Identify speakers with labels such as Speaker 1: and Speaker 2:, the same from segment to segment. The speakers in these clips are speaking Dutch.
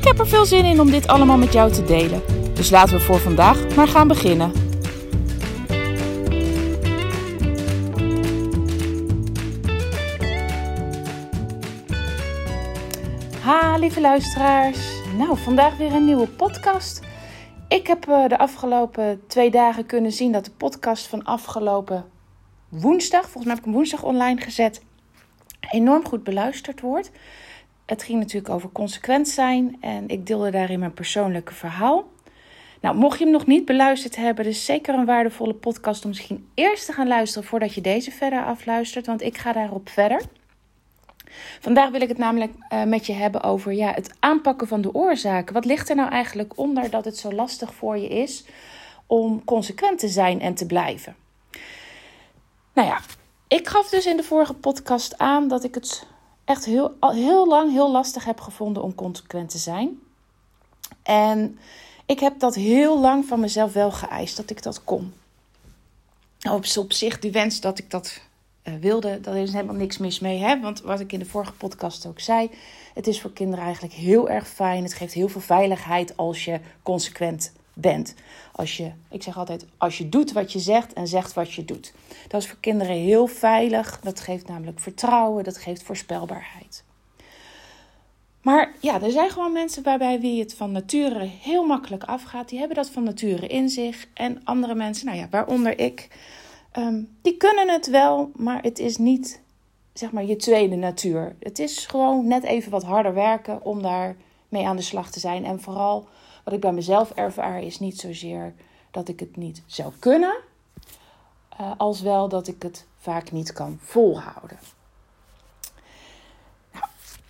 Speaker 1: Ik heb er veel zin in om dit allemaal met jou te delen. Dus laten we voor vandaag maar gaan beginnen. Ha, lieve luisteraars. Nou, vandaag weer een nieuwe podcast. Ik heb eh, de afgelopen twee dagen kunnen zien dat de podcast van afgelopen woensdag, volgens mij heb ik hem woensdag online gezet, enorm goed beluisterd wordt. Het ging natuurlijk over consequent zijn en ik deelde daarin mijn persoonlijke verhaal. Nou, mocht je hem nog niet beluisterd hebben, is zeker een waardevolle podcast om misschien eerst te gaan luisteren voordat je deze verder afluistert, want ik ga daarop verder. Vandaag wil ik het namelijk uh, met je hebben over ja, het aanpakken van de oorzaken. Wat ligt er nou eigenlijk onder dat het zo lastig voor je is om consequent te zijn en te blijven? Nou ja, ik gaf dus in de vorige podcast aan dat ik het echt heel, heel lang heel lastig heb gevonden om consequent te zijn. En ik heb dat heel lang van mezelf wel geëist dat ik dat kon. Op, op zich, die wens dat ik dat uh, wilde, daar is helemaal niks mis mee. Hè? Want wat ik in de vorige podcast ook zei, het is voor kinderen eigenlijk heel erg fijn. Het geeft heel veel veiligheid als je consequent bent. Als je, ik zeg altijd, als je doet wat je zegt en zegt wat je doet. Dat is voor kinderen heel veilig. Dat geeft namelijk vertrouwen, dat geeft voorspelbaarheid. Maar ja, er zijn gewoon mensen waarbij wie het van nature heel makkelijk afgaat. Die hebben dat van nature in zich. En andere mensen, nou ja, waaronder ik, um, die kunnen het wel, maar het is niet zeg maar je tweede natuur. Het is gewoon net even wat harder werken om daar mee aan de slag te zijn. En vooral wat ik bij mezelf ervaar is niet zozeer dat ik het niet zou kunnen, uh, als wel dat ik het vaak niet kan volhouden. Nou,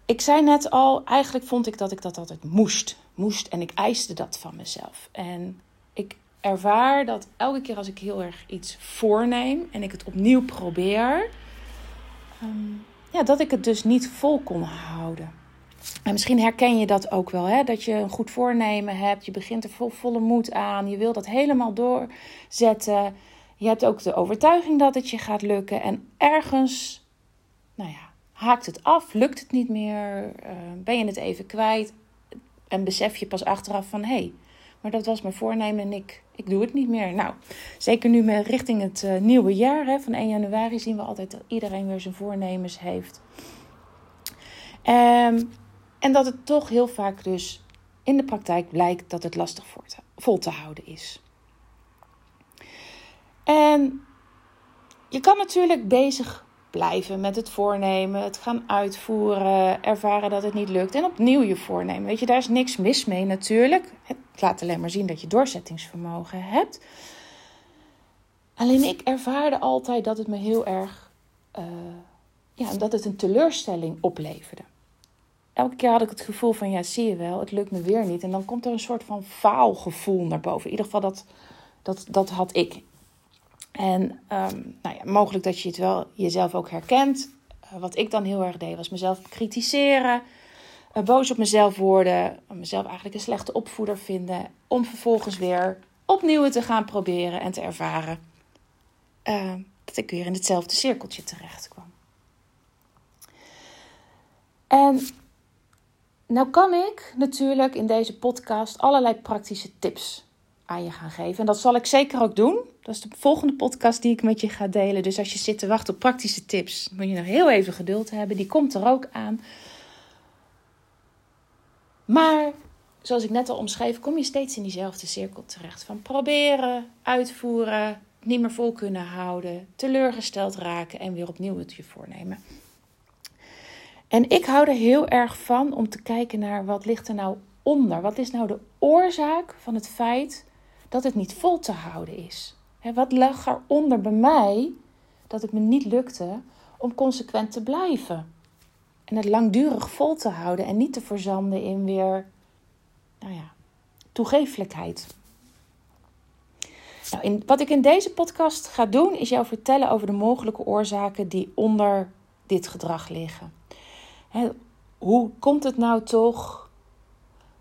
Speaker 1: ik zei net al, eigenlijk vond ik dat ik dat altijd moest. Moest en ik eiste dat van mezelf. En ik ervaar dat elke keer als ik heel erg iets voorneem en ik het opnieuw probeer, um, ja, dat ik het dus niet vol kon houden. En misschien herken je dat ook wel, hè? dat je een goed voornemen hebt. Je begint er vol volle moed aan. Je wilt dat helemaal doorzetten. Je hebt ook de overtuiging dat het je gaat lukken. En ergens, nou ja, haakt het af, lukt het niet meer, uh, ben je het even kwijt. En besef je pas achteraf van hé, hey, maar dat was mijn voornemen en ik, ik doe het niet meer. Nou, zeker nu met richting het uh, nieuwe jaar, hè, van 1 januari, zien we altijd dat iedereen weer zijn voornemens heeft. Um, en dat het toch heel vaak dus in de praktijk blijkt dat het lastig vol te houden is. En je kan natuurlijk bezig blijven met het voornemen, het gaan uitvoeren, ervaren dat het niet lukt en opnieuw je voornemen. Weet je, daar is niks mis mee natuurlijk. Het laat alleen maar zien dat je doorzettingsvermogen hebt. Alleen ik ervaarde altijd dat het me heel erg, uh, ja, dat het een teleurstelling opleverde elke keer had ik het gevoel van, ja, zie je wel, het lukt me weer niet. En dan komt er een soort van faalgevoel naar boven. In ieder geval, dat, dat, dat had ik. En um, nou ja, mogelijk dat je het wel jezelf ook herkent. Uh, wat ik dan heel erg deed, was mezelf kritiseren. Uh, boos op mezelf worden. Mezelf eigenlijk een slechte opvoeder vinden. Om vervolgens weer opnieuw te gaan proberen en te ervaren. Uh, dat ik weer in hetzelfde cirkeltje terecht kwam. En nou kan ik natuurlijk in deze podcast allerlei praktische tips aan je gaan geven. En dat zal ik zeker ook doen. Dat is de volgende podcast die ik met je ga delen. Dus als je zit te wachten op praktische tips, moet je nog heel even geduld hebben. Die komt er ook aan. Maar zoals ik net al omschreef, kom je steeds in diezelfde cirkel terecht. Van proberen, uitvoeren, niet meer vol kunnen houden, teleurgesteld raken en weer opnieuw het je voornemen. En ik hou er heel erg van om te kijken naar wat ligt er nou onder. Wat is nou de oorzaak van het feit dat het niet vol te houden is? wat lag eronder bij mij dat het me niet lukte om consequent te blijven? En het langdurig vol te houden en niet te verzanden in weer, nou ja, toegeeflijkheid. Nou, in, wat ik in deze podcast ga doen, is jou vertellen over de mogelijke oorzaken die onder dit gedrag liggen. Hoe komt het nou toch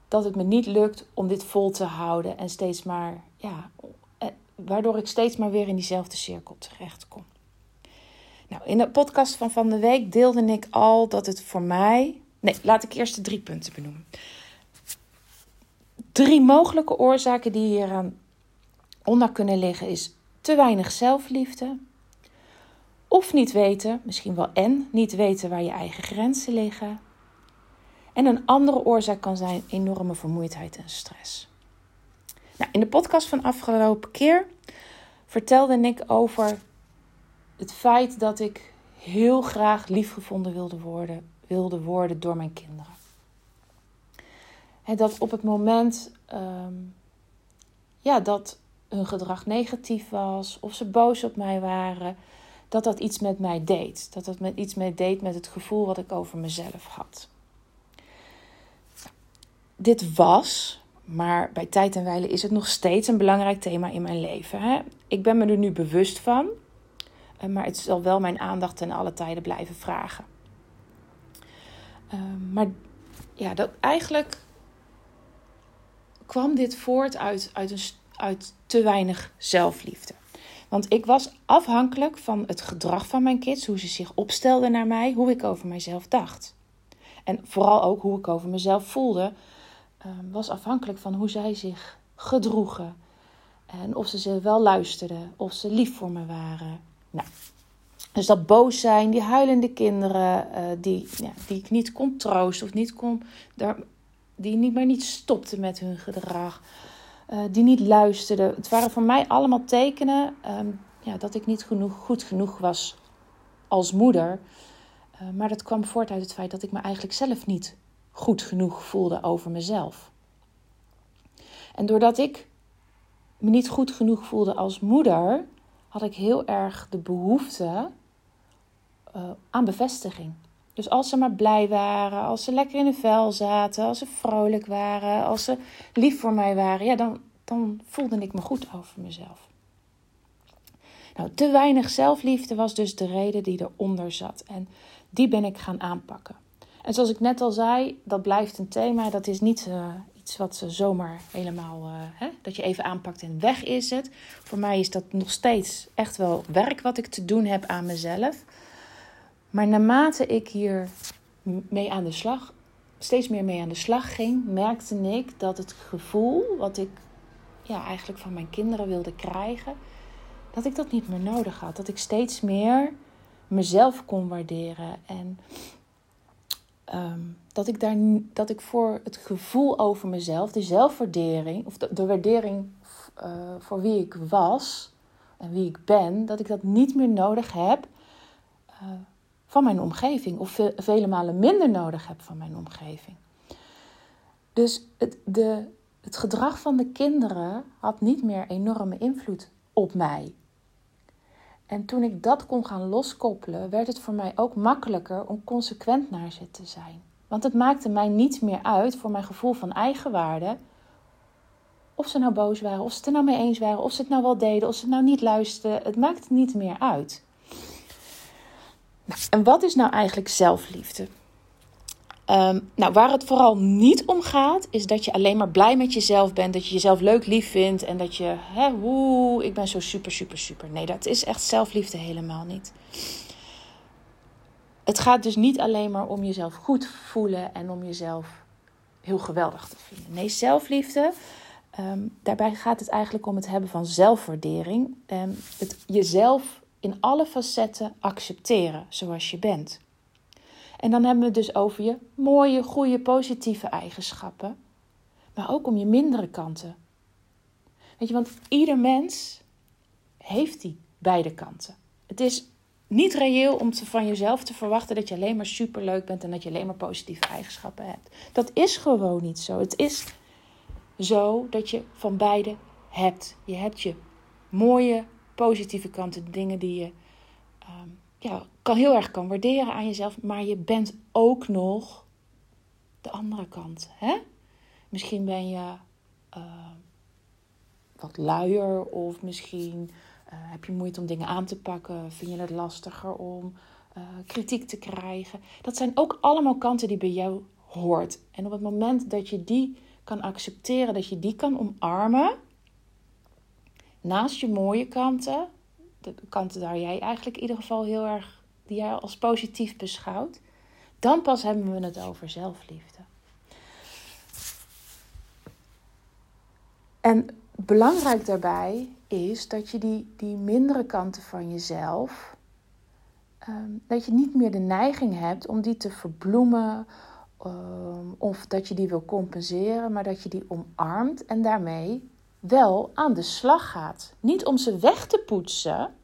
Speaker 1: dat het me niet lukt om dit vol te houden en steeds maar, ja, eh, waardoor ik steeds maar weer in diezelfde cirkel terechtkom? Nou, in de podcast van van de week deelde ik al dat het voor mij. Nee, laat ik eerst de drie punten benoemen. Drie mogelijke oorzaken die hier aan onder kunnen liggen is te weinig zelfliefde. Of niet weten, misschien wel en, niet weten waar je eigen grenzen liggen. En een andere oorzaak kan zijn enorme vermoeidheid en stress. Nou, in de podcast van afgelopen keer vertelde ik over het feit dat ik heel graag liefgevonden wilde worden, wilde worden door mijn kinderen. En dat op het moment ehm, ja, dat hun gedrag negatief was of ze boos op mij waren, dat dat iets met mij deed. Dat dat met iets mee deed met het gevoel wat ik over mezelf had. Dit was, maar bij tijd en wijle is het nog steeds een belangrijk thema in mijn leven. Hè? Ik ben me er nu bewust van, eh, maar het zal wel mijn aandacht ten alle tijden blijven vragen. Ehm, maar ja, dat eigenlijk kwam dit voort uit, uit, een, uit te weinig zelfliefde. Want ik was afhankelijk van het gedrag van mijn kids, hoe ze zich opstelden naar mij, hoe ik over mijzelf dacht. En vooral ook hoe ik over mezelf voelde, ehm, was afhankelijk van hoe zij zich gedroegen. En of ze ze wel luisterden, of ze lief voor me waren. Nou, dus dat boos zijn, die huilende kinderen, uh, die, die ik niet kon troosten of niet kon, die niet, maar niet stopten met hun gedrag. Eh, die niet luisterden. Het waren voor mij allemaal tekenen ehm, ja, dat ik niet genoeg, goed genoeg was als moeder. Uh, maar dat kwam voort uit het feit dat ik me eigenlijk zelf niet goed genoeg voelde over mezelf. En doordat ik me niet goed genoeg voelde als moeder, had ik heel erg de behoefte uh, aan bevestiging. Dus als ze maar blij waren, als ze lekker in de vel zaten, als ze vrolijk waren, als ze lief voor mij waren, ja, dan, dan voelde ik me goed over mezelf. Nou, te weinig zelfliefde was dus de reden die eronder zat. En die ben ik gaan aanpakken. En zoals ik net al zei, dat blijft een thema. Dat is niet uh, iets wat ze zomaar helemaal, uh, hè, dat je even aanpakt en weg is het. Voor mij is dat nog steeds echt wel werk wat ik te doen heb aan mezelf. Maar naarmate ik hier mee aan de slag, steeds meer mee aan de slag ging, merkte ik dat het gevoel wat ik ja, eigenlijk van mijn kinderen wilde krijgen, dat ik dat niet meer nodig had. Dat ik steeds meer mezelf kon waarderen. En ehm, dat, ik daar, dat ik voor het gevoel over mezelf, de zelfwaardering, of de, waardering uh, voor wie ik was en wie ik ben, dat ik dat niet meer nodig heb. Uh, van mijn omgeving. Of vele malen minder nodig heb van mijn omgeving. Dus het, de, het gedrag van de kinderen had niet meer enorme invloed op mij. En toen ik dat kon gaan loskoppelen, werd het voor mij ook makkelijker om consequent naar ze te zijn. Want het maakte mij niet meer uit voor mijn gevoel van eigenwaarde. Of ze nou boos waren, of ze het er nou mee eens waren, of ze het nou wel deden, of ze het nou niet luisterden. Het maakte niet meer uit. En wat is nou eigenlijk zelfliefde? Ehm, nou, waar het vooral niet om gaat, is dat je alleen maar blij met jezelf bent. Dat je jezelf leuk lief vindt. En dat je, hè, woe, ik ben zo super, super, super. Nee, dat is echt zelfliefde helemaal niet. Het gaat dus niet alleen maar om jezelf goed voelen en om jezelf heel geweldig te vinden. Nee, zelfliefde, ehm, daarbij gaat het eigenlijk om het hebben van zelfwaardering. Um, het jezelf in alle facetten accepteren zoals je bent. En dan hebben we het dus over je mooie, goede, positieve eigenschappen, maar ook om je mindere kanten. Weet je, want ieder mens heeft die beide kanten. Het is niet reëel om van jezelf te verwachten dat je alleen maar superleuk bent en dat je alleen maar positieve eigenschappen hebt. Dat is gewoon niet zo. Het is zo dat je van beide hebt. Je hebt je mooie, positieve kanten, dingen die je, um, ja, kan heel erg kan waarderen aan jezelf, maar je bent ook nog de andere kant. Hè? Misschien ben je uh, wat luier of misschien uh, heb je moeite om dingen aan te pakken, vind je het lastiger om uh, kritiek te krijgen. Dat zijn ook allemaal kanten die bij jou hoort. En op het moment dat je die kan accepteren, dat je die kan omarmen, naast je mooie kanten, de kanten waar jij eigenlijk in ieder geval heel erg, die jij als positief beschouwt, dan pas hebben we het over zelfliefde. En belangrijk daarbij is dat je die, die mindere kanten van jezelf, ehm, dat je niet meer de neiging hebt om die te verbloemen ehm, of dat je die wil compenseren, maar dat je die omarmt en daarmee wel aan de slag gaat. Niet om ze weg te poetsen,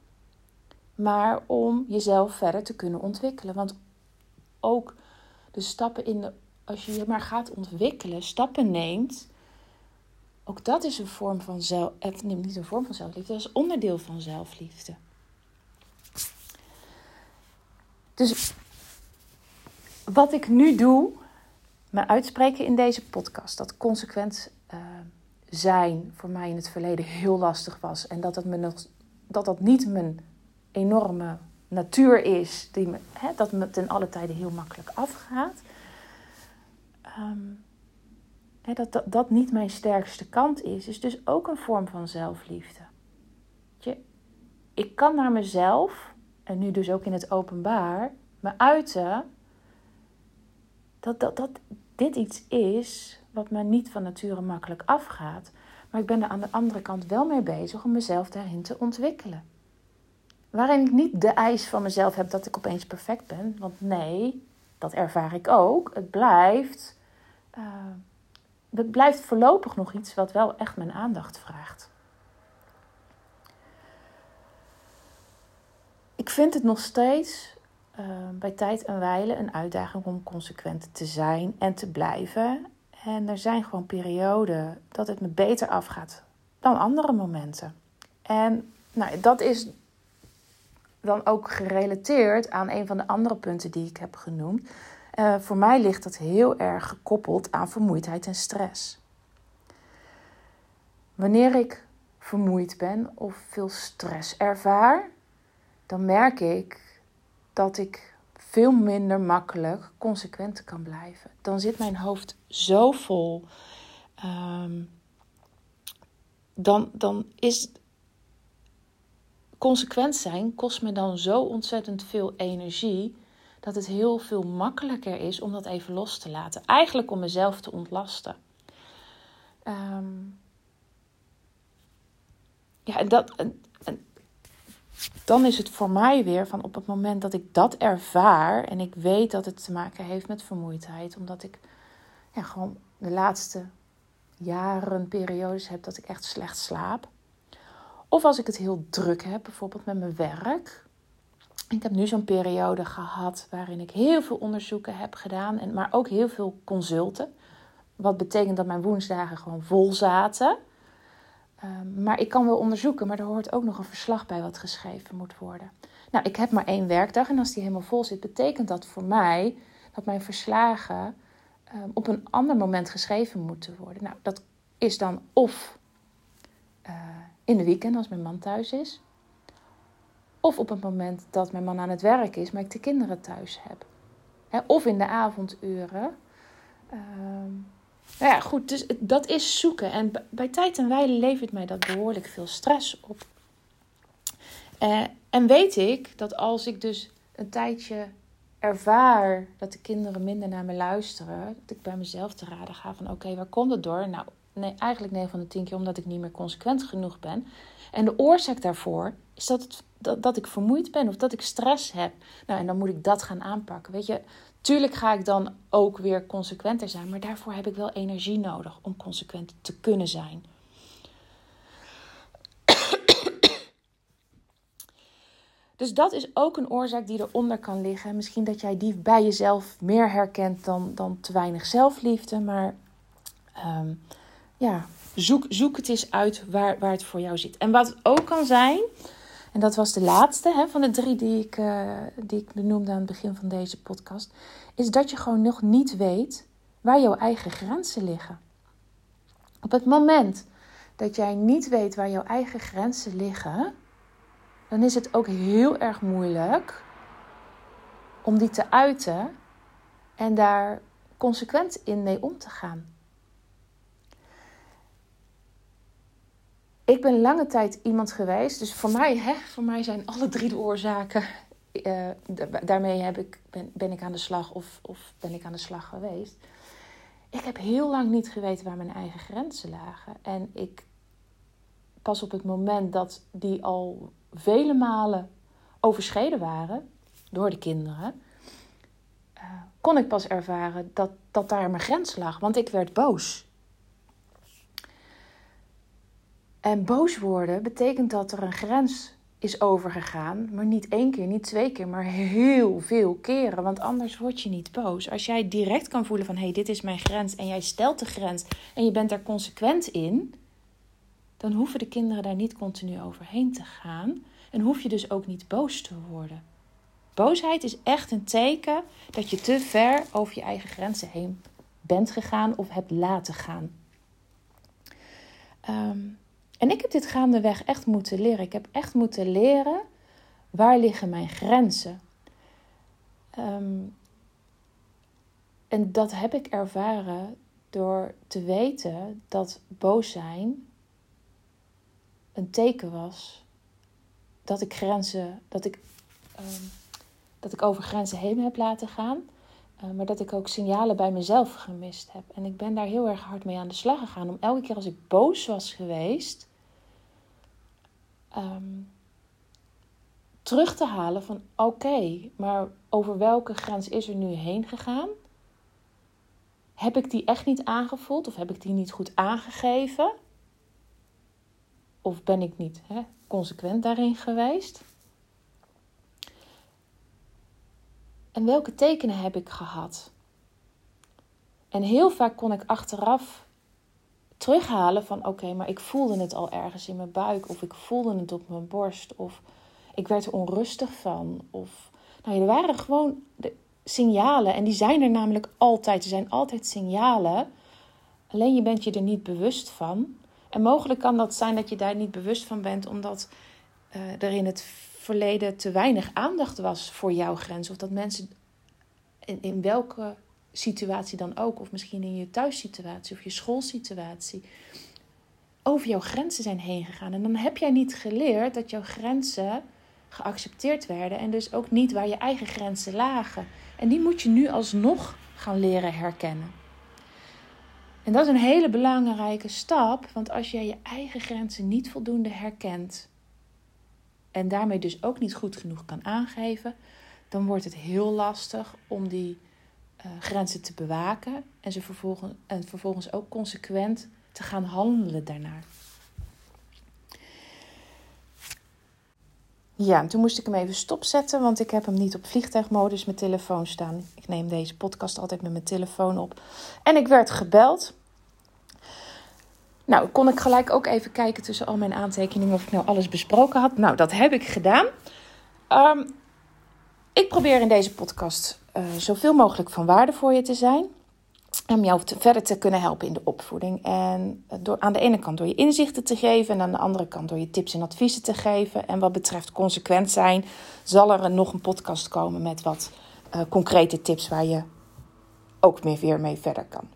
Speaker 1: maar om jezelf verder te kunnen ontwikkelen. Want ook de stappen in de, als je je maar gaat ontwikkelen, stappen neemt, ook dat is een vorm van zelf, het neemt niet een vorm van zelfliefde, dat is onderdeel van zelfliefde. Dus wat ik nu doe, me uitspreken in deze podcast, dat consequent uh, zijn voor mij in het verleden heel lastig was. En dat dat, me nog, dat, dat niet mijn enorme natuur is, die me, hè, dat me ten alle tijden heel makkelijk afgaat. Um, hè, dat, dat dat niet mijn sterkste kant is, is dus ook een vorm van zelfliefde. Je, ik kan naar mezelf, en nu dus ook in het openbaar, me uiten dat, dat, dat dit iets is wat me niet van nature makkelijk afgaat. Maar ik ben er aan de andere kant wel mee bezig om mezelf daarin te ontwikkelen. Waarin ik niet de eis van mezelf heb dat ik opeens perfect ben. Want nee, dat ervaar ik ook. Het blijft, uh, het blijft voorlopig nog iets wat wel echt mijn aandacht vraagt. Ik vind het nog steeds uh, bij tijd en wijle een uitdaging om consequent te zijn en te blijven. En er zijn gewoon perioden dat het me beter afgaat dan andere momenten. En nou, dat is dan ook gerelateerd aan een van de andere punten die ik heb genoemd. Uh, voor mij ligt dat heel erg gekoppeld aan vermoeidheid en stress. Wanneer ik vermoeid ben of veel stress ervaar, dan merk ik dat ik veel minder makkelijk consequent kan blijven. Dan zit mijn hoofd zo vol. Um, dan, dan is consequent zijn kost me dan zo ontzettend veel energie dat het heel veel makkelijker is om dat even los te laten. Eigenlijk om mezelf te ontlasten. Um, ja, en dat, dan is het voor mij weer van op het moment dat ik dat ervaar en ik weet dat het te maken heeft met vermoeidheid, omdat ik ja, gewoon de laatste jaren periodes heb dat ik echt slecht slaap. Of als ik het heel druk heb, bijvoorbeeld met mijn werk. Ik heb nu zo'n periode gehad waarin ik heel veel onderzoeken heb gedaan, en, maar ook heel veel consulten. Wat betekent dat mijn woensdagen gewoon vol zaten. Ehm, maar ik kan wel onderzoeken, maar er hoort ook nog een verslag bij wat geschreven moet worden. Nou, ik heb maar één werkdag en als die helemaal vol zit, betekent dat voor mij dat mijn verslagen um, op een ander moment geschreven moeten worden. Nou, dat is dan of uh, in de weekend als mijn man thuis is, of op het moment dat mijn man aan het werk is, maar ik de kinderen thuis heb. Of in de avonduren. Um, nou ja, goed, dus dat is zoeken. En bij tijd en wijle levert mij dat behoorlijk veel stress op. Uh, en weet ik dat als ik dus een tijdje ervaar dat de kinderen minder naar me luisteren, dat ik bij mezelf te raden ga van oké, waar komt het door? Nou, nee, eigenlijk 9 van de 10 keer omdat ik niet meer consequent genoeg ben. En de oorzaak daarvoor is dat, het, dat, dat ik vermoeid ben of dat ik stress heb. Nou, en dan moet ik dat gaan aanpakken. Weet je, Tuurlijk ga ik dan ook weer consequenter zijn, maar daarvoor heb ik wel energie nodig om consequent te kunnen zijn. Dus dat is ook een oorzaak die eronder kan liggen. Misschien dat jij die bij jezelf meer herkent dan, dan te weinig zelfliefde. Maar um, ja, zoek, zoek het eens uit waar, waar het voor jou zit. En wat ook kan zijn, En dat was de laatste hè, van de drie die ik, uh, die ik benoemde aan het begin van deze podcast. Is dat je gewoon nog niet weet waar jouw eigen grenzen liggen. Op het moment dat jij niet weet waar jouw eigen grenzen liggen, dan is het ook heel erg moeilijk om die te uiten en daar consequent in mee om te gaan. Ik ben lange tijd iemand geweest, dus voor mij, hè, voor mij zijn alle drie de oorzaken. Uh, daarmee heb ik, ben, ben ik aan de slag of, of ben ik aan de slag geweest. Ik heb heel lang niet geweten waar mijn eigen grenzen lagen. En ik pas op het moment dat die al vele malen overschreden waren door de kinderen, uh, kon ik pas ervaren dat, dat daar mijn grens lag. Want ik werd boos. En boos worden betekent dat er een grens is overgegaan. Maar niet één keer, niet twee keer, maar heel veel keren. Want anders word je niet boos. Als jij direct kan voelen van hé, hey, dit is mijn grens. En jij stelt de grens en je bent daar consequent in. Dan hoeven de kinderen daar niet continu overheen te gaan. En hoef je dus ook niet boos te worden. Boosheid is echt een teken dat je te ver over je eigen grenzen heen bent gegaan of hebt laten gaan. Um, en ik heb dit gaandeweg echt moeten leren. Ik heb echt moeten leren waar liggen mijn grenzen. Um, en dat heb ik ervaren door te weten dat boos zijn een teken was dat ik grenzen, dat ik, um, dat ik over grenzen heen heb laten gaan. Uh, maar dat ik ook signalen bij mezelf gemist heb. En ik ben daar heel erg hard mee aan de slag gegaan. Om elke keer als ik boos was geweest, um, terug te halen van oké, maar over welke grens is er nu heen gegaan? Heb ik die echt niet aangevoeld of heb ik die niet goed aangegeven? Of ben ik niet hè, consequent daarin geweest? En welke tekenen heb ik gehad? En heel vaak kon ik achteraf terughalen van oké, maar ik voelde het al ergens in mijn buik of ik voelde het op mijn borst of ik werd er onrustig van of nou, er waren gewoon de signalen en die zijn er namelijk altijd. Er zijn altijd signalen. Alleen je bent je er niet bewust van. En mogelijk kan dat zijn dat je daar niet bewust van bent omdat uh, er in het verleden te weinig aandacht was voor jouw grens of dat mensen in, in welke situatie dan ook, of misschien in je thuissituatie of je schoolsituatie, over jouw grenzen zijn heen gegaan. En dan heb jij niet geleerd dat jouw grenzen geaccepteerd werden en dus ook niet waar je eigen grenzen lagen. En die moet je nu alsnog gaan leren herkennen. En dat is een hele belangrijke stap, want als jij je eigen grenzen niet voldoende herkent en daarmee dus ook niet goed genoeg kan aangeven, dan wordt het heel lastig om die uh, grenzen te bewaken en, ze vervolgens, en vervolgens ook consequent te gaan handelen daarnaar. Ja, en toen moest ik hem even stopzetten, want ik heb hem niet op vliegtuigmodus met telefoon staan. Ik neem deze podcast altijd met mijn telefoon op. En ik werd gebeld. Nou, kon ik gelijk ook even kijken tussen al mijn aantekeningen of ik nou alles besproken had. Nou, dat heb ik gedaan. Um, ik probeer in deze podcast uh, zoveel mogelijk van waarde voor je te zijn. Om jou verder te kunnen helpen in de opvoeding. En door, aan de ene kant door je inzichten te geven. En aan de andere kant door je tips en adviezen te geven. En wat betreft consequent zijn, zal er nog een podcast komen met wat uh, concrete tips waar je ook meer weer mee verder kan.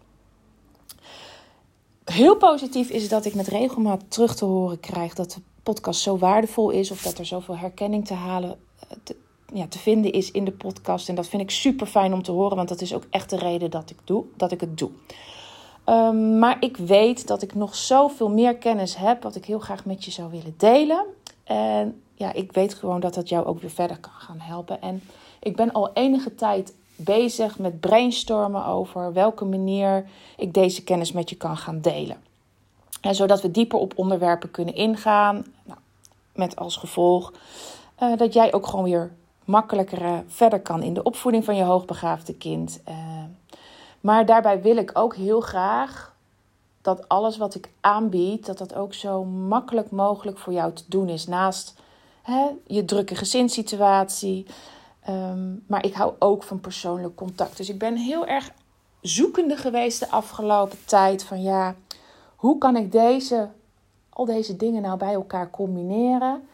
Speaker 1: Heel positief is dat ik met regelmaat terug te horen krijg dat de podcast zo waardevol is. Of dat er zoveel herkenning te halen. Eh, te, ja, te vinden is in de podcast. En dat vind ik super fijn om te horen, want dat is ook echt de reden dat ik, doe, dat ik het doe. Um, maar ik weet dat ik nog zoveel meer kennis heb, wat ik heel graag met je zou willen delen. En ja, ik weet gewoon dat dat jou ook weer verder kan gaan helpen. En ik ben al enige tijd bezig met brainstormen over welke manier ik deze kennis met je kan gaan delen. En zodat we dieper op onderwerpen kunnen ingaan. Nou, met als gevolg uh, dat jij ook gewoon weer makkelijker eh, verder kan in de opvoeding van je hoogbegaafde kind. Uh, maar daarbij wil ik ook heel graag dat alles wat ik aanbied, dat dat ook zo makkelijk mogelijk voor jou te doen is. Naast hè, je drukke gezinssituatie. Ehm, maar ik hou ook van persoonlijk contact. Dus ik ben heel erg zoekende geweest de afgelopen tijd. Van ja, hoe kan ik deze, al deze dingen nou bij elkaar combineren?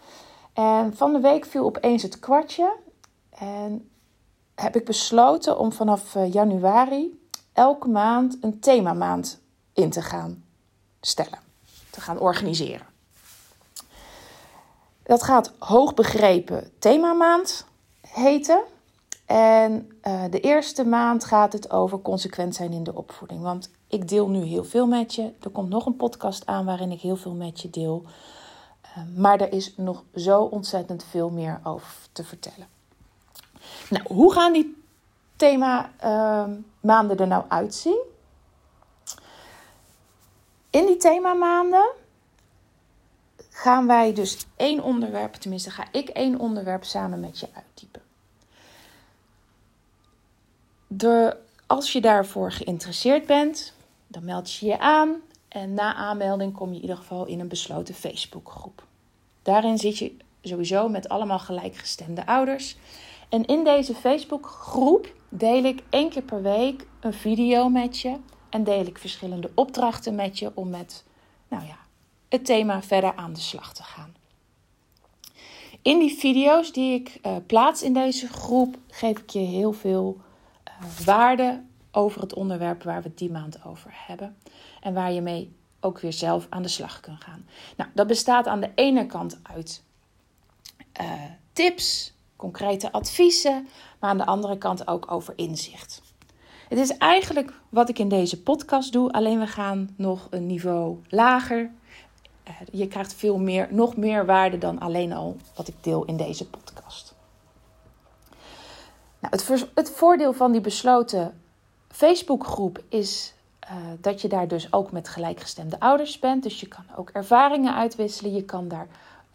Speaker 1: En van de week viel opeens het kwartje. En heb ik besloten om vanaf eh, januari elke maand een themamaand in te gaan stellen. Te gaan organiseren. Dat gaat hoogbegrepen themamaand heten. En uh, de eerste maand gaat het over consequent zijn in de opvoeding. Want ik deel nu heel veel met je. Er komt nog een podcast aan waarin ik heel veel met je deel. Uh, maar er is nog zo ontzettend veel meer over te vertellen. Nou, hoe gaan die thema uh, maanden er nou uitzien? In die themamaanden gaan wij dus één onderwerp, tenminste ga ik één onderwerp samen met je uittypen. De, als je daarvoor geïnteresseerd bent, dan meld je je aan. En na aanmelding kom je in ieder geval in een besloten Facebookgroep. Daarin zit je sowieso met allemaal gelijkgestemde ouders. En in deze Facebookgroep deel ik één keer per week een video met je. En deel ik verschillende opdrachten met je om met nou ja, het thema verder aan de slag te gaan. In die video's die ik uh, plaats in deze groep geef ik je heel veel waarde over het onderwerp waar we het die maand over hebben. En waar je mee ook weer zelf aan de slag kunt gaan. Nou, dat bestaat aan de ene kant uit uh, tips, concrete adviezen, maar aan de andere kant ook over inzicht. Het is eigenlijk wat ik in deze podcast doe, alleen we gaan nog een niveau lager. Eh, je krijgt veel meer, nog meer waarde dan alleen al wat ik deel in deze podcast. Nou, het, het voordeel van die besloten Facebookgroep is uh, dat je daar dus ook met gelijkgestemde ouders bent. Dus je kan ook ervaringen uitwisselen. Je kan daar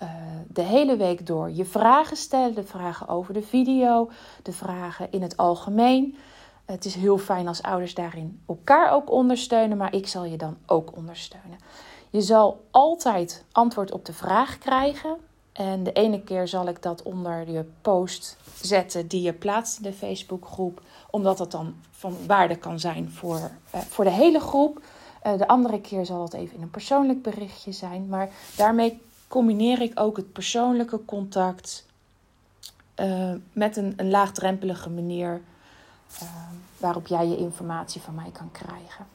Speaker 1: uh, de hele week door je vragen stellen. De vragen over de video, de vragen in het algemeen. Het is heel fijn als ouders daarin elkaar ook ondersteunen, maar ik zal je dan ook ondersteunen. Je zal altijd antwoord op de vraag krijgen. En de ene keer zal ik dat onder je post zetten die je plaatst in de Facebookgroep, omdat dat dan van waarde kan zijn voor, uh, voor de hele groep. Uh, de andere keer zal het even in een persoonlijk berichtje zijn. Maar daarmee combineer ik ook het persoonlijke contact uh, met een, een, laagdrempelige manier waarop jij je informatie van mij kan krijgen.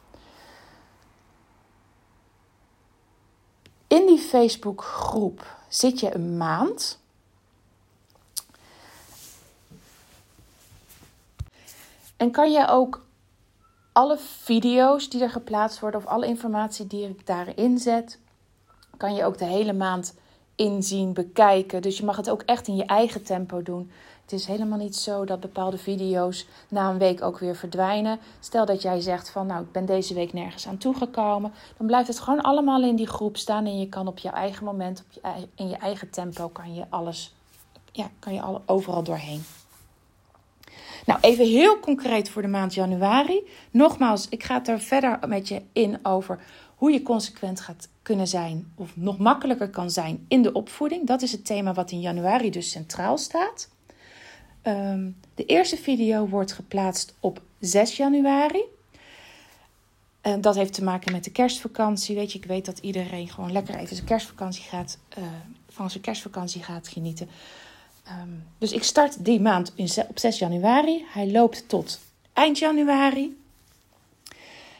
Speaker 1: In die Facebookgroep zit je een maand. En kan je ook alle video's die er geplaatst worden of alle informatie die ik daarin zet, kan je ook de hele maand inzien, bekijken. Dus je mag het ook echt in je eigen tempo doen. Het is helemaal niet zo dat bepaalde video's na een week ook weer verdwijnen. Stel dat jij zegt van nou ik ben deze week nergens aan toegekomen. Dan blijft het gewoon allemaal in die groep staan. En je kan op je eigen moment, op je, in je eigen tempo kan je alles, ja, kan je alle, overal doorheen. Nou, even heel concreet voor de maand januari. Nogmaals, ik ga het er verder met je in over hoe je consequent gaat kunnen zijn of nog makkelijker kan zijn in de opvoeding. Dat is het thema wat in januari dus centraal staat. Um, de eerste video wordt geplaatst op 6 januari. En dat heeft te maken met de kerstvakantie. Weet je, ik weet dat iedereen gewoon lekker even zijn kerstvakantie gaat, uh, van zijn kerstvakantie gaat genieten. Um, dus ik start die maand in, op 6 januari. Hij loopt tot eind januari.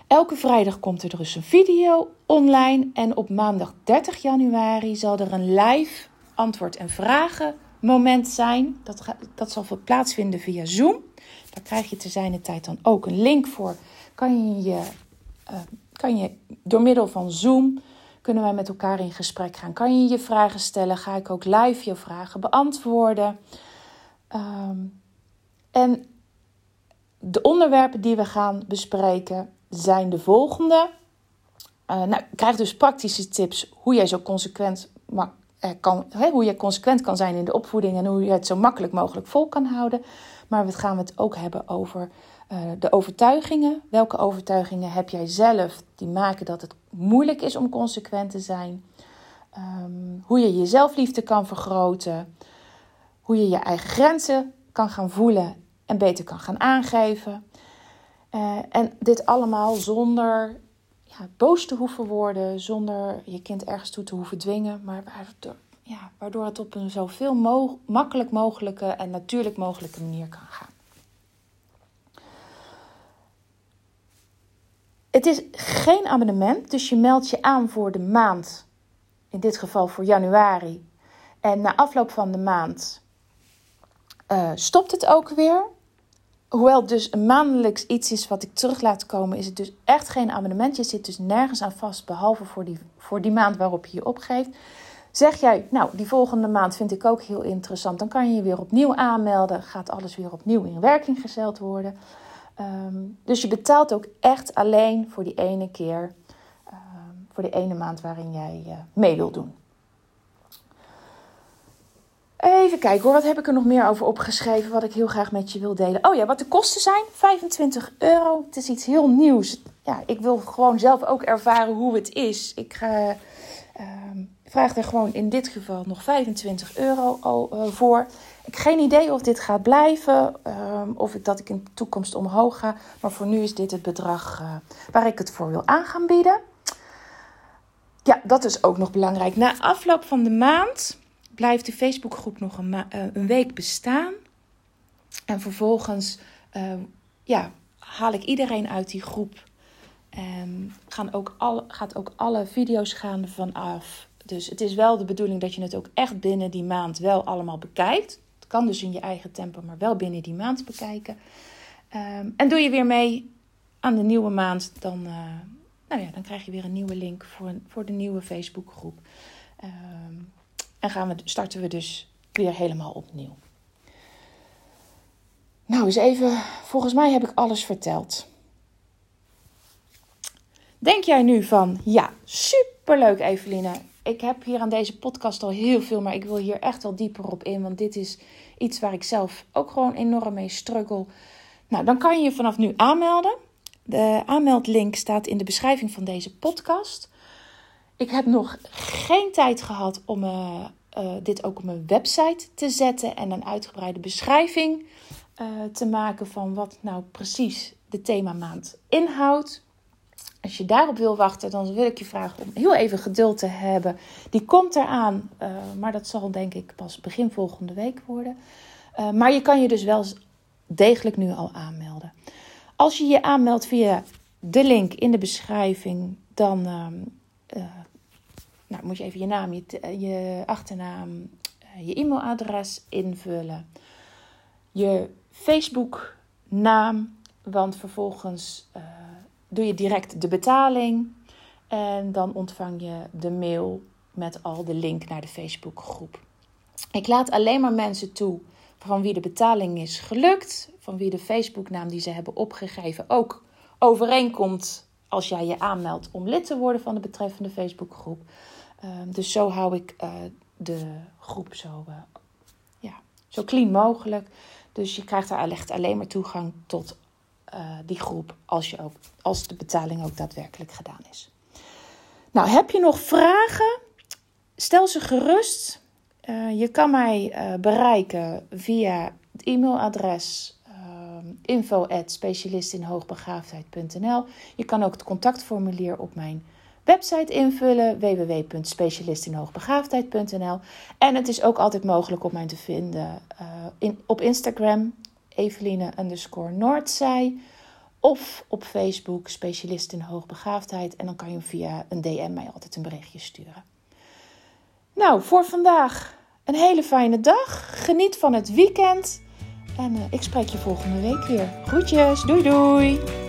Speaker 1: Elke vrijdag komt er dus een video online. En op maandag 30 januari zal er een live antwoord en vragen moment zijn. Dat, dat zal plaatsvinden via Zoom. Daar krijg je te zijner tijd dan ook een link voor. Kan je, uh, kan je door middel van Zoom kunnen wij met elkaar in gesprek gaan. Kan je je vragen stellen? Ga ik ook live je vragen beantwoorden? Um, en de onderwerpen die we gaan bespreken zijn de volgende. Uh, nou, krijg dus praktische tips hoe jij zo consequent hè, hoe je consequent kan zijn in de opvoeding en hoe je het zo makkelijk mogelijk vol kan houden. Maar we gaan het ook hebben over uh, de overtuigingen. Welke overtuigingen heb jij zelf die maken dat het moeilijk is om consequent te zijn? Ehm, hoe je je zelfliefde kan vergroten. Hoe je je eigen grenzen kan gaan voelen en beter kan gaan aangeven. Uh, en dit allemaal zonder ja, boos te hoeven worden, zonder je kind ergens toe te hoeven dwingen, maar waardoor, ja, waardoor het op een zoveel mo makkelijk mogelijke en natuurlijk mogelijke manier kan gaan. Het is geen abonnement, dus je meldt je aan voor de maand, in dit geval voor januari. En na afloop van de maand uh, stopt het ook weer. Hoewel het dus maandelijks iets is wat ik terug laat komen, is het dus echt geen abonnement. Je zit dus nergens aan vast, behalve voor die, voor die maand waarop je je opgeeft. Zeg jij, nou, die volgende maand vind ik ook heel interessant, dan kan je je weer opnieuw aanmelden. Gaat alles weer opnieuw in werking gezet worden. Um, dus je betaalt ook echt alleen voor die ene keer, um, voor die ene maand waarin jij uh, mee wil doen. Even kijken hoor, wat heb ik er nog meer over opgeschreven wat ik heel graag met je wil delen? Oh ja, wat de kosten zijn, 25 euro. Het is iets heel nieuws. Ja, ik wil gewoon zelf ook ervaren hoe het is. Ik ga, uh, vraag er gewoon in dit geval nog 25 euro uh, voor. Ik heb geen idee of dit gaat blijven, ehm, of dat ik in de toekomst omhoog ga. Maar voor nu is dit het bedrag uh, waar ik het voor wil aan gaan bieden. Ja, dat is ook nog belangrijk. Na afloop van de maand blijft de Facebookgroep nog een, uh, een week bestaan. En vervolgens uh, ja, haal ik iedereen uit die groep. Gaan ook alle, gaat ook alle video's gaan vanaf. Dus het is wel de bedoeling dat je het ook echt binnen die maand wel allemaal bekijkt. Het kan dus in je eigen tempo, maar wel binnen die maand bekijken. Um, en doe je weer mee aan de nieuwe maand, dan, uh, nou ja, dan krijg je weer een nieuwe link voor, voor de nieuwe Facebookgroep. Um, en gaan we, starten we dus weer helemaal opnieuw. Nou, eens even. Volgens mij heb ik alles verteld. Denk jij nu van, ja, superleuk Eveline. Ik heb hier aan deze podcast al heel veel, maar ik wil hier echt wel dieper op in. Want dit is iets waar ik zelf ook gewoon enorm mee struggle. Nou, dan kan je je vanaf nu aanmelden. De aanmeldlink staat in de beschrijving van deze podcast. Ik heb nog geen tijd gehad om uh, uh, dit ook op mijn website te zetten en een uitgebreide beschrijving uh, te maken van wat nou precies de themamaand inhoudt. Als je daarop wil wachten, dan wil ik je vragen om heel even geduld te hebben. Die komt eraan, maar dat zal denk ik pas begin volgende week worden. maar je kan je dus wel degelijk nu al aanmelden. Als je je aanmeldt via de link in de beschrijving, dan uh, nou, moet je even je naam, je, je achternaam, eh, je e-mailadres invullen. Je Facebook naam, want vervolgens doe je direct de betaling. En dan ontvang je de mail met al de link naar de Facebookgroep. Ik laat alleen maar mensen toe van wie de betaling is gelukt, van wie de Facebooknaam die ze hebben opgegeven ook overeenkomt als jij je aanmeldt om lid te worden van de betreffende Facebookgroep. Um, dus zo hou ik uh, de groep zo, uh, ja, zo clean mogelijk. Dus je krijgt daar echt alleen maar toegang tot uh, die groep als, je ook, als de betaling ook daadwerkelijk gedaan is. Nou, heb je nog vragen? Stel ze gerust. je kan mij bereiken via het e-mailadres info specialistinhoogbegaafdheid.nl. Je kan ook het contactformulier op mijn website invullen www.specialistinhoogbegaafdheid.nl. En het is ook altijd mogelijk om mij te vinden in, op Instagram, Eveline underscore. Of op Facebook, Specialist in Hoogbegaafdheid. En dan kan je via een DM mij altijd een berichtje sturen. Nou, voor vandaag een hele fijne dag. Geniet van het weekend. En uh, ik spreek je volgende week weer. Groetjes, doei doei!